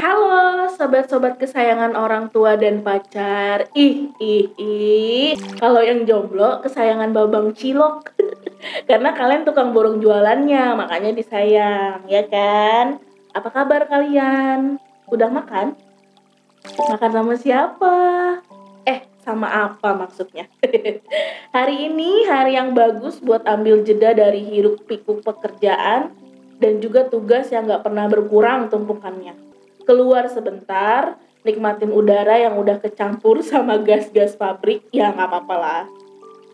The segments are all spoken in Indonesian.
Halo sobat-sobat kesayangan orang tua dan pacar Ih, ih, ih Kalau yang jomblo kesayangan babang cilok Karena kalian tukang borong jualannya Makanya disayang, ya kan? Apa kabar kalian? Udah makan? Makan sama siapa? Eh, sama apa maksudnya? hari ini hari yang bagus buat ambil jeda dari hiruk pikuk pekerjaan dan juga tugas yang gak pernah berkurang tumpukannya. Keluar sebentar, nikmatin udara yang udah kecampur sama gas-gas pabrik, ya nggak apa-apa lah.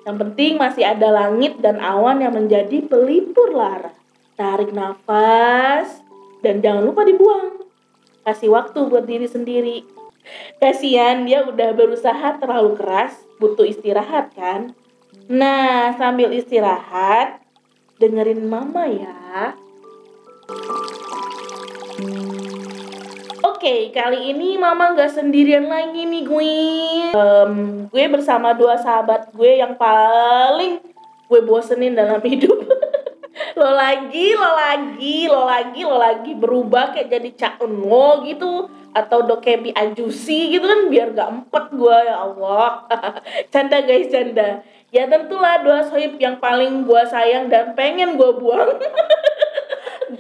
Yang penting masih ada langit dan awan yang menjadi pelipur lara. Tarik nafas, dan jangan lupa dibuang. Kasih waktu buat diri sendiri. Kasian dia udah berusaha terlalu keras, butuh istirahat kan? Nah, sambil istirahat, dengerin mama ya. Oke, kali ini mama nggak sendirian lagi nih gue. Um, gue bersama dua sahabat gue yang paling gue bosenin dalam hidup. lo lagi, lo lagi, lo lagi, lo lagi berubah kayak jadi cak lo gitu atau dokebi ajusi gitu kan biar gak empet gue ya Allah canda guys canda ya tentulah dua sohib yang paling gue sayang dan pengen gue buang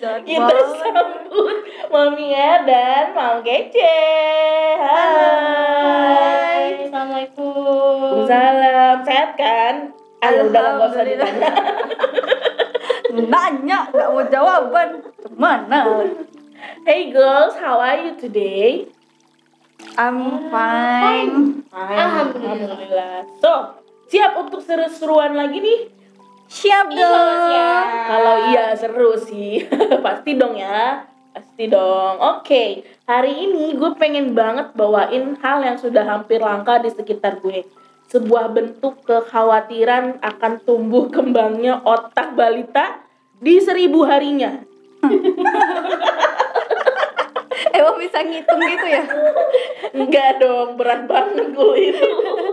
kita sambut Mami ya dan Mam Kece Hai Assalamualaikum. Salam sehat kan? Ayo udah gak usah ditanya Nanya, nggak mau jawaban. Mana? Hey girls, how are you today? I'm fine. Alhamdulillah. So, siap untuk seru-seruan lagi nih? Siap dong. Kalau iya seru sih, pasti dong ya. Pasti dong. Oke, hari ini gue pengen banget bawain hal yang sudah hampir langka di sekitar gue. Sebuah bentuk kekhawatiran akan tumbuh kembangnya otak balita di seribu harinya. Emang bisa ngitung gitu ya? Enggak dong, berat banget gue itu.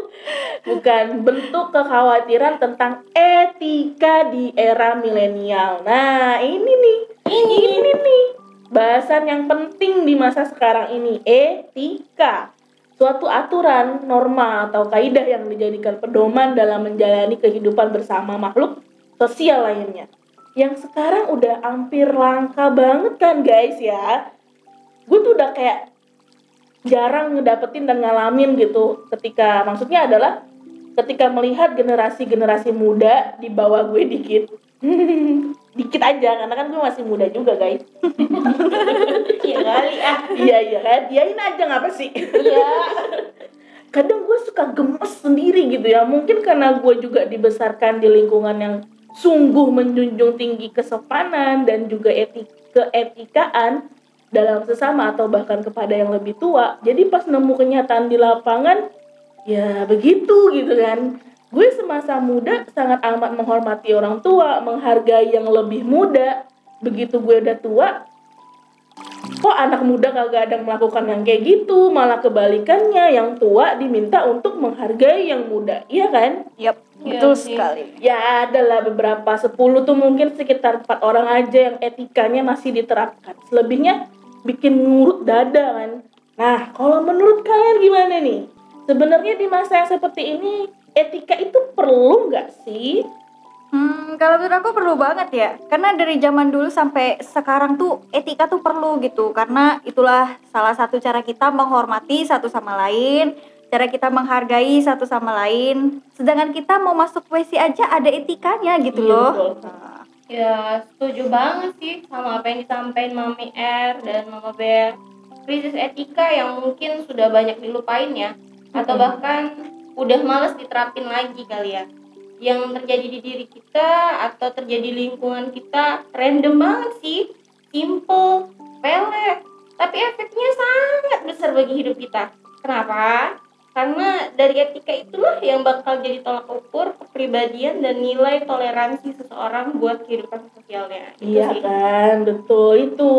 Bukan bentuk kekhawatiran tentang etika di era milenial. Nah, ini nih. Ini, ini nih. Bahasan yang penting di masa sekarang ini, etika. Suatu aturan, norma, atau kaidah yang dijadikan pedoman dalam menjalani kehidupan bersama makhluk sosial lainnya. Yang sekarang udah hampir langka banget kan guys ya gue tuh udah kayak jarang ngedapetin dan ngalamin gitu ketika maksudnya adalah ketika melihat generasi-generasi muda di bawah gue dikit. Dikit aja karena kan gue masih muda juga guys. Iya kali ah. iya iya kan? Iyain aja ngapa sih? Iya. kadang gue suka gemes sendiri gitu ya. Mungkin karena gue juga dibesarkan di lingkungan yang sungguh menjunjung tinggi kesopanan dan juga etik keetikaan dalam sesama atau bahkan kepada yang lebih tua. Jadi pas nemu kenyataan di lapangan ya begitu gitu kan. Gue semasa muda sangat amat menghormati orang tua menghargai yang lebih muda. Begitu gue udah tua kok anak muda kagak ada yang melakukan yang kayak gitu? Malah kebalikannya yang tua diminta untuk menghargai yang muda. Iya kan? Yap, Iya betul sih. sekali. ya adalah beberapa. 10 tuh mungkin sekitar empat orang aja yang etikanya masih diterapkan. Selebihnya bikin ngurut dada kan nah kalau menurut kalian gimana nih sebenarnya di masa yang seperti ini etika itu perlu nggak sih Hmm, kalau menurut aku perlu banget ya. Karena dari zaman dulu sampai sekarang tuh etika tuh perlu gitu. Karena itulah salah satu cara kita menghormati satu sama lain, cara kita menghargai satu sama lain. Sedangkan kita mau masuk WC aja ada etikanya gitu Iya, loh. betul. Nah, Ya, setuju banget sih sama apa yang disampaikan Mami R dan Mama Bear. Krisis etika yang mungkin sudah banyak dilupain ya, atau bahkan udah males diterapin lagi kali ya. Yang terjadi di diri kita atau terjadi di lingkungan kita random banget sih, simple, pele, tapi efeknya sangat besar bagi hidup kita. Kenapa? Karena dari etika itulah yang bakal jadi tolak ukur kepribadian dan nilai toleransi seseorang buat kehidupan sosialnya. Itu Iya sih. kan, betul itu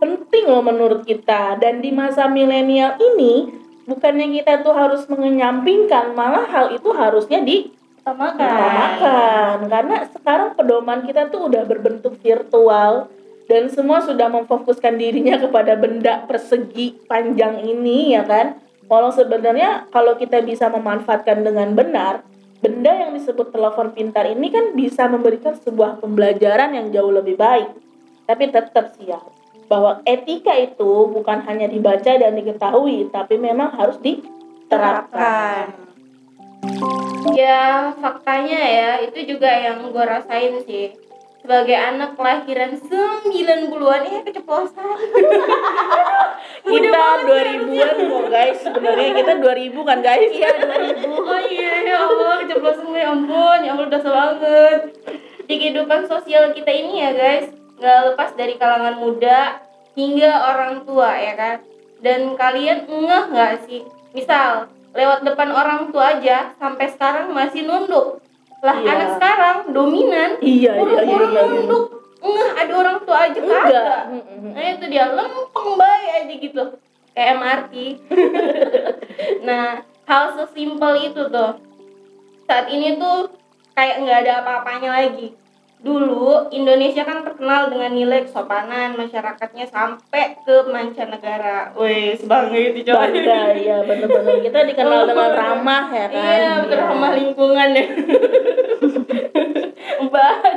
penting loh menurut kita. Dan di masa milenial ini, bukannya kita tuh harus mengenyampingkan, malah hal itu harusnya Utamakan. diutamakan. Karena sekarang pedoman kita tuh udah berbentuk virtual, dan semua sudah memfokuskan dirinya kepada benda persegi panjang ini ya kan walau sebenarnya kalau kita bisa memanfaatkan dengan benar benda yang disebut telepon pintar ini kan bisa memberikan sebuah pembelajaran yang jauh lebih baik tapi tetap sih ya bahwa etika itu bukan hanya dibaca dan diketahui tapi memang harus diterapkan. Ya faktanya ya itu juga yang gue rasain sih. Sebagai anak kelahiran 90-an ya keceplosan. Kita 2000-an kok guys sebenarnya. Kita 2000 kan guys? Iya 2000 oh iya ya Allah keceplosan gue ya ampun. Ya Allah dosa banget. Di kehidupan sosial kita ini ya guys nggak lepas dari kalangan muda hingga orang tua ya kan? Dan kalian ngeh nggak sih? Misal lewat depan orang tua aja sampai sekarang masih nunduk. Lah Iya. anak sekarang dominan iya iya iya, buru-buru iya, iya. nunduk. Ngeh ada orang tua aja kagak nah itu dia lempeng baik aja gitu. Kayak MRT nah hal sesimpel itu tuh. Saat ini tuh kayak nggak ada apa-apanya lagi dulu Indonesia kan terkenal dengan nilai kesopanan masyarakatnya sampai ke mancanegara. Wih, sebangga itu coy. bangga ya bener-bener kita dikenal dengan ramah ya kan Iya, betul ramah lingkungan ya. Bahan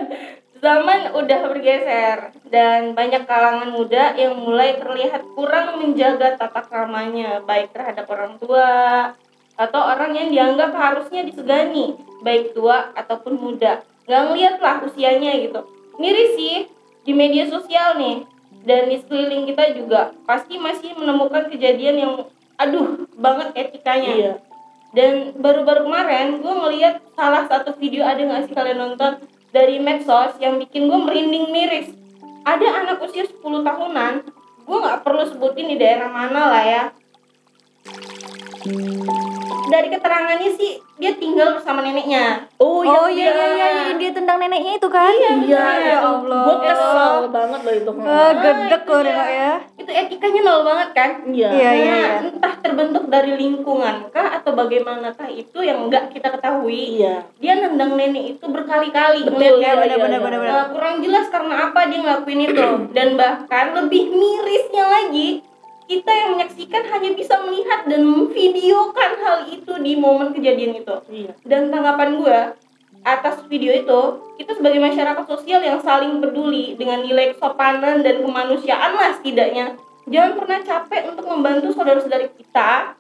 zaman udah bergeser dan banyak kalangan muda yang mulai terlihat kurang menjaga tata kramanya baik terhadap orang tua atau orang yang dianggap harusnya disegani baik tua ataupun muda nggak ngeliat lah usianya gitu. Miris sih di media sosial nih. Dan di sekeliling kita juga pasti masih menemukan kejadian yang aduh banget etikanya iya. Dan baru-baru kemarin gue ngeliat salah satu video ada nggak sih kalian nonton dari medsos yang bikin gue merinding miris. Ada anak usia 10 tahunan gue nggak perlu sebutin di daerah mana lah ya dari keterangannya sih dia tinggal bersama neneknya oh, Oh iya iya iya yang dia tendang neneknya itu kan? iya ya Allah. gue kesel banget loh itu Ah, gedek loh. Nengok ya. itu etikanya nol banget kan iya Iya, iya, Nah, iya. entah terbentuk dari lingkungan kah atau bagaimanakah itu yang nggak kita ketahui iya dia nendang nenek itu berkali-kali Betul, iya, ya, iya, benar, iya. benar, benar. Nah, kurang jelas karena apa dia ngelakuin itu dan bahkan lebih mirisnya lagi kita yang menyaksikan hanya bisa melihat dan memvideokan hal itu di momen kejadian itu. Iya. Dan tanggapan gue atas video itu kita sebagai masyarakat sosial yang saling peduli dengan nilai kesopanan dan kemanusiaan lah setidaknya jangan pernah capek untuk membantu saudara-saudari kita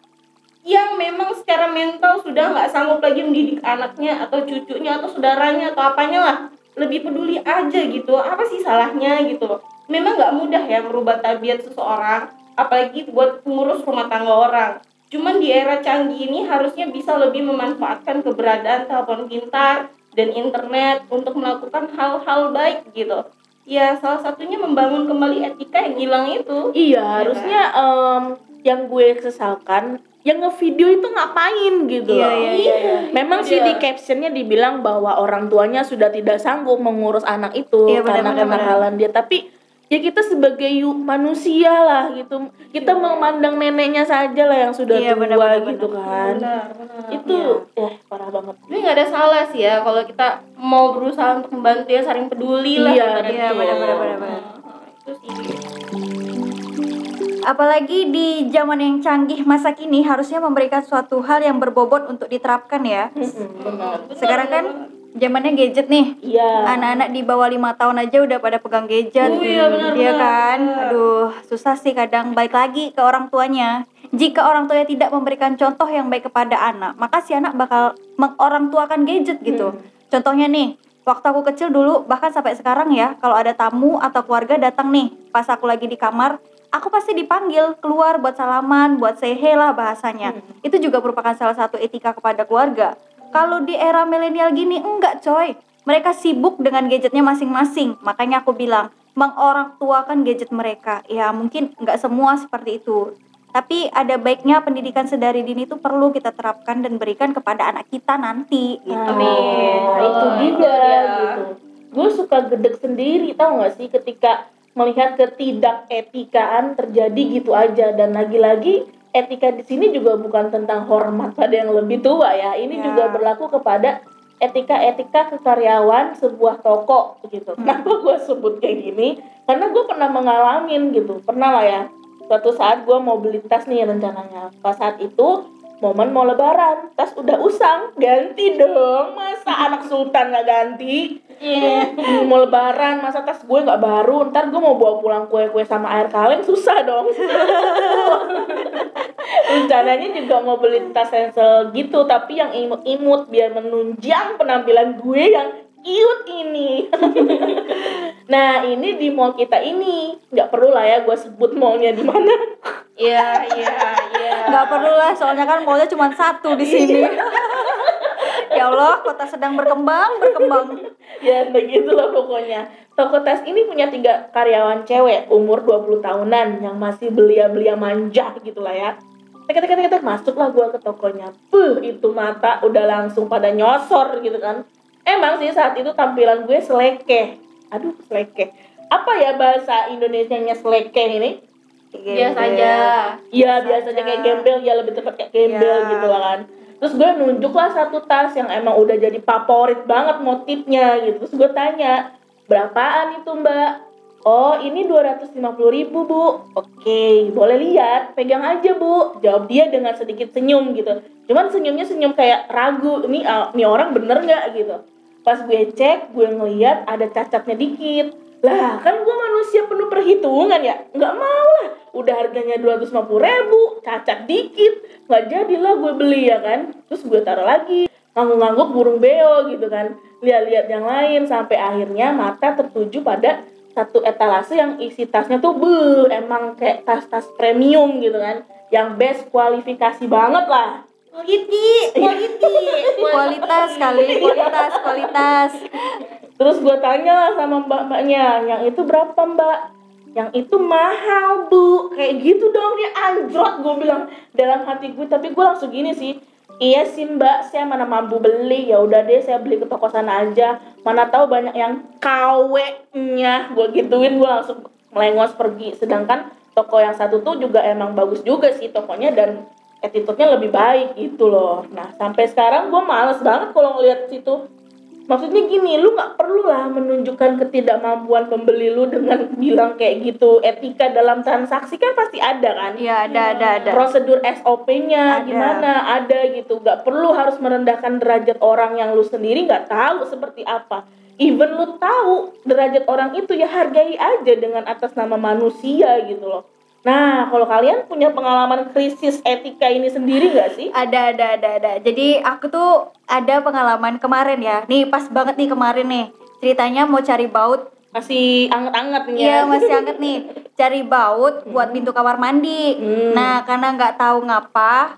yang memang secara mental sudah nggak sanggup lagi mendidik anaknya atau cucunya atau saudaranya atau apanya lah. Lebih peduli aja gitu apa sih salahnya gitu? Memang nggak mudah ya merubah tabiat seseorang apalagi buat pengurus rumah tangga orang cuman di era canggih ini harusnya bisa lebih memanfaatkan keberadaan telepon pintar dan internet untuk melakukan hal-hal baik gitu ya salah satunya membangun kembali etika yang hilang itu iya harusnya em, yang gue sesalkan yang ngevideo itu ngapain gitu Iya, loh. iya, iya, iya. Memang sih Iya. di captionnya dibilang bahwa orang tuanya sudah tidak sanggup mengurus anak itu Iya, karena kenakalan dia. Tapi ya kita sebagai manusia lah gitu, kita memandang neneknya saja lah yang sudah Iya, tua benar, gitu kan. benar benar Itu eh parah banget. Ini nggak ada salah sih ya kalau kita mau berusaha untuk membantu ya saling peduli lah Iya, ibaratnya. iya, benar, benar, benar, benar. Itu sih. Apalagi di zaman yang canggih masa kini harusnya memberikan suatu hal yang berbobot untuk diterapkan ya. Sekarang kan. Zamannya gadget nih. Iya. Anak-anak di bawah lima tahun aja udah pada pegang gadget. Oh iya, benar, Iya kan? Aduh, susah sih kadang balik lagi ke orang tuanya. Jika orang tuanya tidak memberikan contoh yang baik kepada anak, maka si anak bakal mengorang tuakan gadget gitu. Hmm. Contohnya nih, waktu aku kecil dulu bahkan sampai sekarang ya, kalau ada tamu atau keluarga datang nih, pas aku lagi di kamar, aku pasti dipanggil keluar buat salaman, buat say hey lah bahasanya. Hmm. Itu juga merupakan salah satu etika kepada keluarga. Kalau di era milenial gini enggak coy. Mereka sibuk dengan gadgetnya masing-masing. Makanya aku bilang mengorang tuakan gadget mereka. Ya mungkin enggak semua seperti itu. Tapi ada baiknya pendidikan sedari dini itu perlu kita terapkan dan berikan kepada anak kita nanti gitu. Amin. Nah, itu dia itu dia. gitu. Gue suka gedek sendiri tau gak sih ketika melihat ketidak etikaan terjadi gitu aja dan lagi-lagi etika di sini juga bukan tentang hormat pada yang lebih tua ya. Ini Ya. juga berlaku kepada etika-etika kekaryawan sebuah toko gitu. Hmm. Kenapa gue sebut kayak gini? Karena gue pernah mengalamin gitu, pernah lah ya. Suatu saat gue mau beli tas nih rencananya. Pas saat itu momen mau lebaran, tas udah usang, ganti dong. Masa anak sultan nggak ganti? Iya. Hmm, mau lebaran, masa tas gue nggak baru? Ntar gue mau bawa pulang kue-kue sama air kaleng susah dong. rencananya juga mau beli tas ransel gitu tapi yang imut-imut biar menunjang penampilan gue yang cute ini nah ini di mall kita ini nggak perlu lah ya gue sebut mallnya di mana Iya, iya, iya. nggak perlu lah soalnya kan maunya cuma satu di sini ya Allah kota sedang berkembang berkembang. Ya begitulah pokoknya. Toko tas ini punya tiga karyawan cewek umur 20 tahunan yang masih belia-belia manja gitu lah ya. Tek tek tek tek masuklah gue ke tokonya. Puh, itu mata udah langsung pada nyosor gitu kan. Emang sih saat itu tampilan gue selekeh. Aduh selekeh. Apa ya bahasa Indonesianya selekeh ini? Biasa aja. Iya Biasa biasa aja kayak gembel ya lebih tepat kayak gembel Iya. gitu lah kan. Terus gue nunjuk lah satu tas yang emang udah jadi favorit banget motifnya gitu. Terus gue tanya berapaan itu mbak? Oh ini 250 ribu bu. Oke boleh lihat pegang aja bu. Jawab dia dengan sedikit senyum gitu. Cuman senyumnya senyum kayak ragu. Ini ah, ini orang bener nggak gitu. Pas gue cek gue ngeliat ada cacatnya dikit. Lah kan gue manusia penuh perhitungan ya. Nggak mau lah udah harganya 250 ribu cacat dikit nggak jadilah gue beli ya kan? Terus gue taruh lagi ngangguk-ngangguk burung beo gitu kan. Lihat-lihat yang lain sampai akhirnya mata tertuju pada satu etalase yang isi tasnya tuh be emang kayak tas-tas premium gitu kan. Yang best kualifikasi banget lah. Quality, quality. kualitas kali kualitas kualitas. Terus gue tanya lah sama mbak-mbaknya yang itu berapa mbak yang itu mahal bu. Kayak gitu dong dia anjrot gue bilang. Dalam hati gue tapi gue langsung gini sih. Iya sih mbak saya mana mampu beli. Ya udah deh saya beli ke toko sana aja. Mana tahu banyak yang KW-nya gue gituin gue langsung melengos pergi. Sedangkan toko yang satu tuh juga emang bagus juga sih tokonya dan attitude-nya lebih baik gitu loh. Nah sampai sekarang gue males banget kalau ngeliat situ maksudnya gini lu nggak perlu lah menunjukkan ketidakmampuan pembeli lu dengan bilang kayak gitu. Etika dalam transaksi kan pasti ada kan? Iya ada ada ada. Prosedur SOP-nya gimana? Ada gitu. Nggak perlu harus merendahkan derajat orang yang lu sendiri nggak tahu seperti apa. Even lu tahu derajat orang itu ya hargai aja dengan atas nama manusia gitu loh nah kalau kalian punya pengalaman krisis etika ini sendiri nggak sih? Ada ada ada ada. Jadi aku tuh ada pengalaman kemarin ya. Nih pas banget nih kemarin nih. Ceritanya mau cari baut. Masih anget-anget nih ya? Iya masih anget nih. Cari baut buat pintu kamar mandi. Hmm. Nah karena nggak tahu ngapa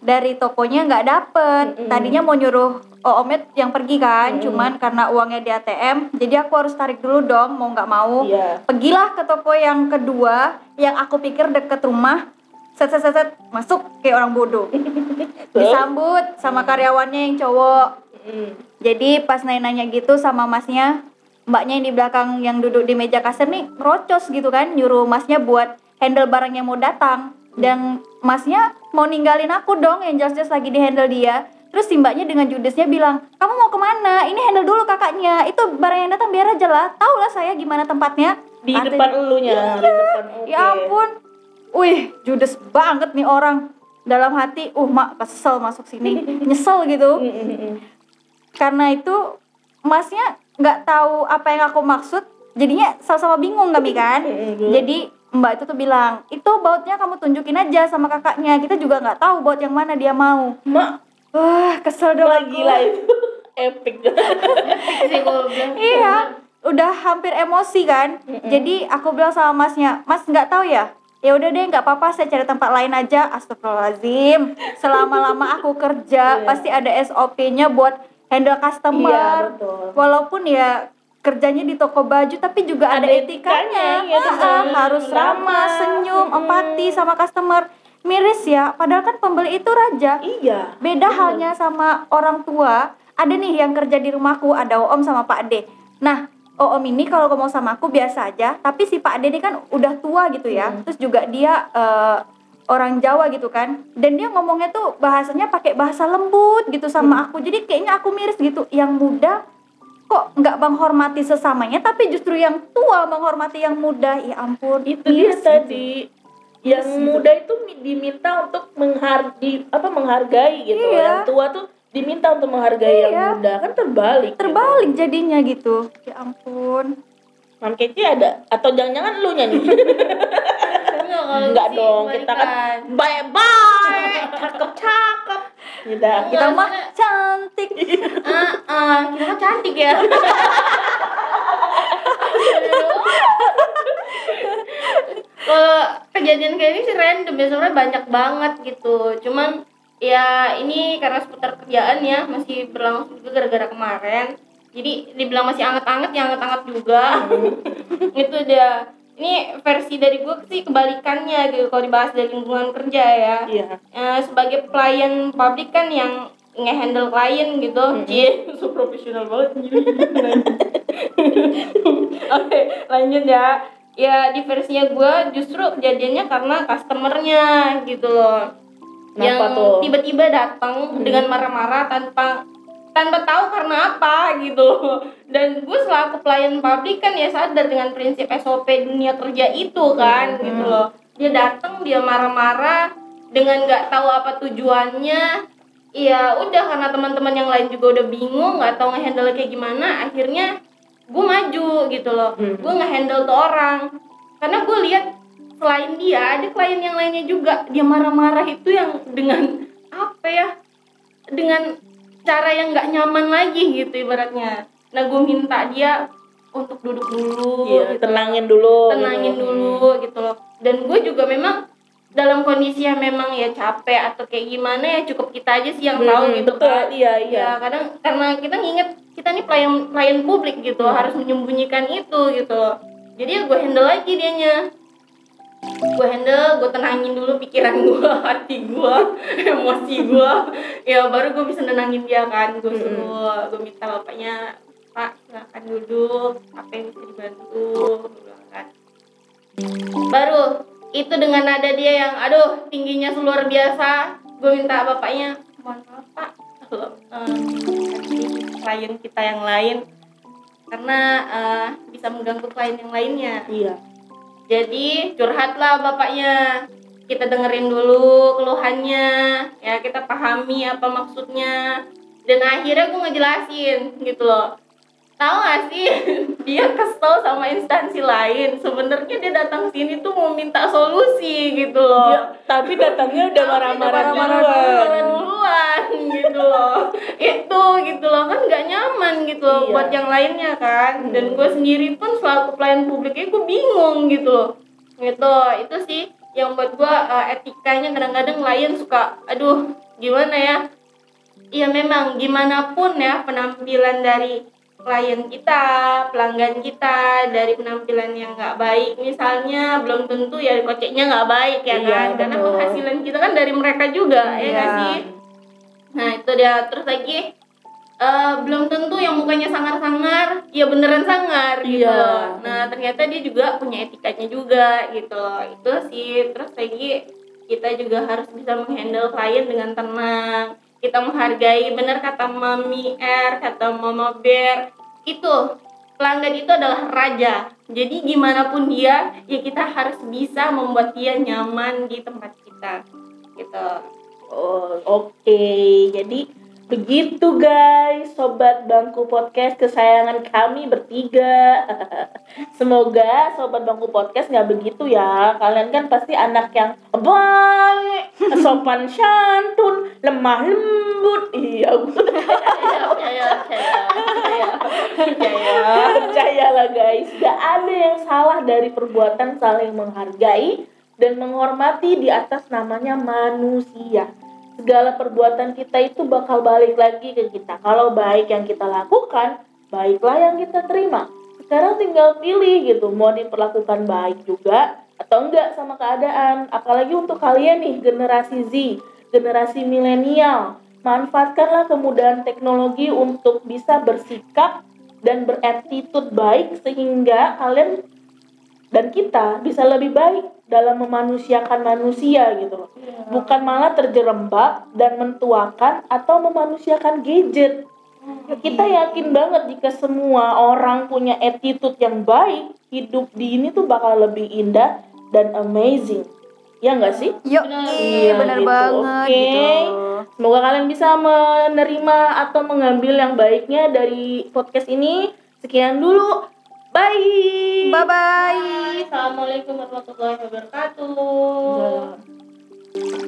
dari tokonya nggak dapet. Mm-mm. Tadinya mau nyuruh Oomet yang pergi kan, Mm-mm. cuman karena uangnya di ATM, jadi aku harus tarik dulu dong mau nggak mau. Iya. Pergilah ke toko yang kedua yang aku pikir deket rumah. Set set set, set, masuk kayak orang bodoh. Disambut sama karyawannya yang cowok. Mm. Jadi pas nanya-nanya gitu sama masnya, mbaknya yang di belakang yang duduk di meja kasir nih merocos gitu kan, nyuruh masnya buat handle barang yang mau datang. Dan masnya mau ninggalin aku dong yang jelas-jelas lagi di handle dia. Terus si mbaknya dengan judesnya bilang, kamu mau ke mana? Ini handle dulu kakaknya. Itu barang yang datang biar aja lah. Tahu lah saya gimana tempatnya. di Katanya- depan elunya di depan oke. Ya ampun. Wih, judes banget nih orang. Dalam hati, uh mak kesel masuk sini. Nyesel gitu Mm, mm, mm. karena itu masnya nggak tahu apa yang aku maksud jadinya sama-sama bingung kami kan jadi mbak itu tuh bilang itu bautnya kamu tunjukin aja sama kakaknya. Kita juga nggak tahu baut yang mana dia mau. Mak. Wah kesel dong lagi lah itu. Epic. Sih kalau bilang. Iya udah hampir emosi kan? Mm-mm. jadi aku bilang sama masnya mas nggak tahu ya? Ya udah deh nggak apa-apa saya cari tempat lain aja. Astagfirullahaladzim. Selama lama aku kerja Iya. pasti ada SOP-nya buat handle iya customer betul. Walaupun ya kerjanya di toko baju tapi juga ada, Ada etikanya, etikanya, iya, Ah, betul. harus ramah Ramah. senyum Mm-mm. empati sama customer. Miris ya padahal kan pembeli itu raja. Iya beda halnya sama orang tua. Ada nih yang kerja di rumahku ada om sama pak ade nah om ini kalau ngomong sama aku biasa aja tapi si pak ade ini kan udah tua gitu ya. Hmm. terus juga dia eh, orang Jawa gitu kan. Dan dia ngomongnya tuh bahasanya pakai bahasa lembut gitu sama aku. Jadi kayaknya aku miris gitu. Yang muda kok nggak menghormati sesamanya tapi justru yang tua menghormati yang muda ya ampun itu dia gitu. tadi yang Yes, gitu. muda itu mi- diminta untuk menghargai apa menghargai gitu Iya. yang tua tuh diminta untuk menghargai yang Iya. muda kan terbalik gitu. terbalik jadinya gitu ya ampun Mam Keci ada atau jangan-jangan lu nyanyi Enggak, kalau enggak sih dong kita kan balikan. baik-baik cakep-cakep kita kita mah cantik Ah, ah, kita kan cantik ya. Kalau kejadian kayak ini sih random ya sebenarnya banyak banget gitu. Cuman ya ini karena seputar kerjaan ya masih berlangsung juga gara-gara kemarin. Jadi dibilang masih anget-anget ya anget-anget juga. itu dia. Ini versi dari gue sih kebalikannya gitu kalau dibahas dari lingkungan kerja ya iya eh, sebagai pelayan publik kan yang ngehandle klien gitu, cie, so profesional banget Oke, lanjut ya. Ya di versinya gue justru kejadiannya karena customernya gitu loh. yang Kenapa tuh? tiba-tiba datang dengan marah-marah tanpa tanpa tahu karena apa gitu loh. Dan gue selaku pelayan publik kan ya sadar dengan prinsip SOP dunia kerja itu kan gitu loh. Dia datang dia marah-marah dengan nggak tahu apa tujuannya. Iya udah karena teman-teman yang lain juga udah bingung nggak tahu ngehandle kayak gimana akhirnya gue maju gitu loh Hmm. gue ngehandle tuh orang karena gue lihat selain dia ada klien yang lainnya juga dia marah-marah itu yang dengan apa ya dengan cara yang nggak nyaman lagi gitu ibaratnya nah gue minta dia untuk duduk dulu iya gitu. tenangin dulu tenangin gitu. dulu gitu loh dan gue juga memang dalam kondisi yang memang ya capek atau kayak gimana ya cukup kita aja sih yang Hmm, tahu gitu betul. Kan iya iya. Ya kadang karena kita nginget kita nih pelayan pelayan publik gitu Hmm. harus menyembunyikan itu gitu. Jadi ya gue handle lagi dianya. Gue handle gue tenangin dulu pikiran gue hati gue emosi gue ya baru gue bisa nenangin dia kan gue Hmm. suruh gue minta bapaknya pak silakan duduk apa yang bisa dibantu? Gue bilang kan. Baru itu dengan nada dia yang aduh tingginya luar biasa. Gue minta bapaknya mohon maaf pak kalau nanti klien kita yang lain. Karena eh, bisa mengganggu klien yang lainnya. Iya. Jadi curhatlah bapaknya. Kita dengerin dulu keluhannya. Ya kita pahami apa maksudnya. Dan akhirnya gue ngejelasin gitu loh tahu gak sih? Dia kesel sama instansi lain. Sebenarnya dia datang sini tuh mau minta solusi gitu loh. Dia- tapi datangnya udah marah-marah duluan. marah duluan gitu loh. Itu gitu loh kan nggak nyaman gitu loh Iya. buat yang lainnya kan. Dan Hmm. gue sendiri pun selaku pelayan publiknya gue bingung gitu loh. Gitu itu sih yang buat gue eh, etikanya kadang-kadang klien suka aduh gimana ya? Iya memang gimana pun ya penampilan dari klien kita, pelanggan kita dari penampilan yang nggak baik misalnya belum tentu ya koceknya nggak baik ya Iya, kan karena betul. penghasilan kita kan dari mereka juga ya Iya. nggak sih nah itu dia terus lagi eh, belum tentu yang mukanya sangar-sangar ya beneran sangar gitu Iya. loh. nah ternyata dia juga punya etikanya juga gitu itu sih terus lagi kita juga harus bisa menghandle klien dengan tenang kita menghargai benar kata mami R kata mama Bear. Itu pelanggan itu adalah raja. Jadi gimana pun dia ya kita harus bisa membuat dia nyaman di tempat kita. Gitu. Oh, oke. Jadi begitu guys, sobat bangku podcast kesayangan kami bertiga. Semoga sobat bangku podcast nggak begitu ya. Kalian kan pasti anak yang baik, sopan santun, lemah lembut. Iya, percaya percayalah guys. Gak ada yang salah dari perbuatan saling menghargai dan menghormati di atas namanya manusia segala perbuatan kita itu bakal balik lagi ke kita. Kalau baik yang kita lakukan, baiklah yang kita terima. Sekarang tinggal pilih gitu, mau diperlakukan baik juga atau enggak sama keadaan. Apalagi untuk kalian nih generasi Z, generasi milenial, manfaatkanlah kemudahan teknologi untuk bisa bersikap dan beretitude baik sehingga kalian dan kita bisa lebih baik dalam memanusiakan manusia gitu loh. Iya. Bukan malah terjerembab dan mentuakan atau memanusiakan gadget. Kita yakin banget jika semua orang punya attitude yang baik, hidup di ini tuh bakal lebih indah dan amazing. Ya nggak sih? Yuk, Benar. iya, Iya, bener gitu. banget Oke. gitu. Semoga kalian bisa menerima atau mengambil yang baiknya dari podcast ini. Sekian dulu. Bye. Bye bye. Assalamualaikum warahmatullahi wabarakatuh. Jalan.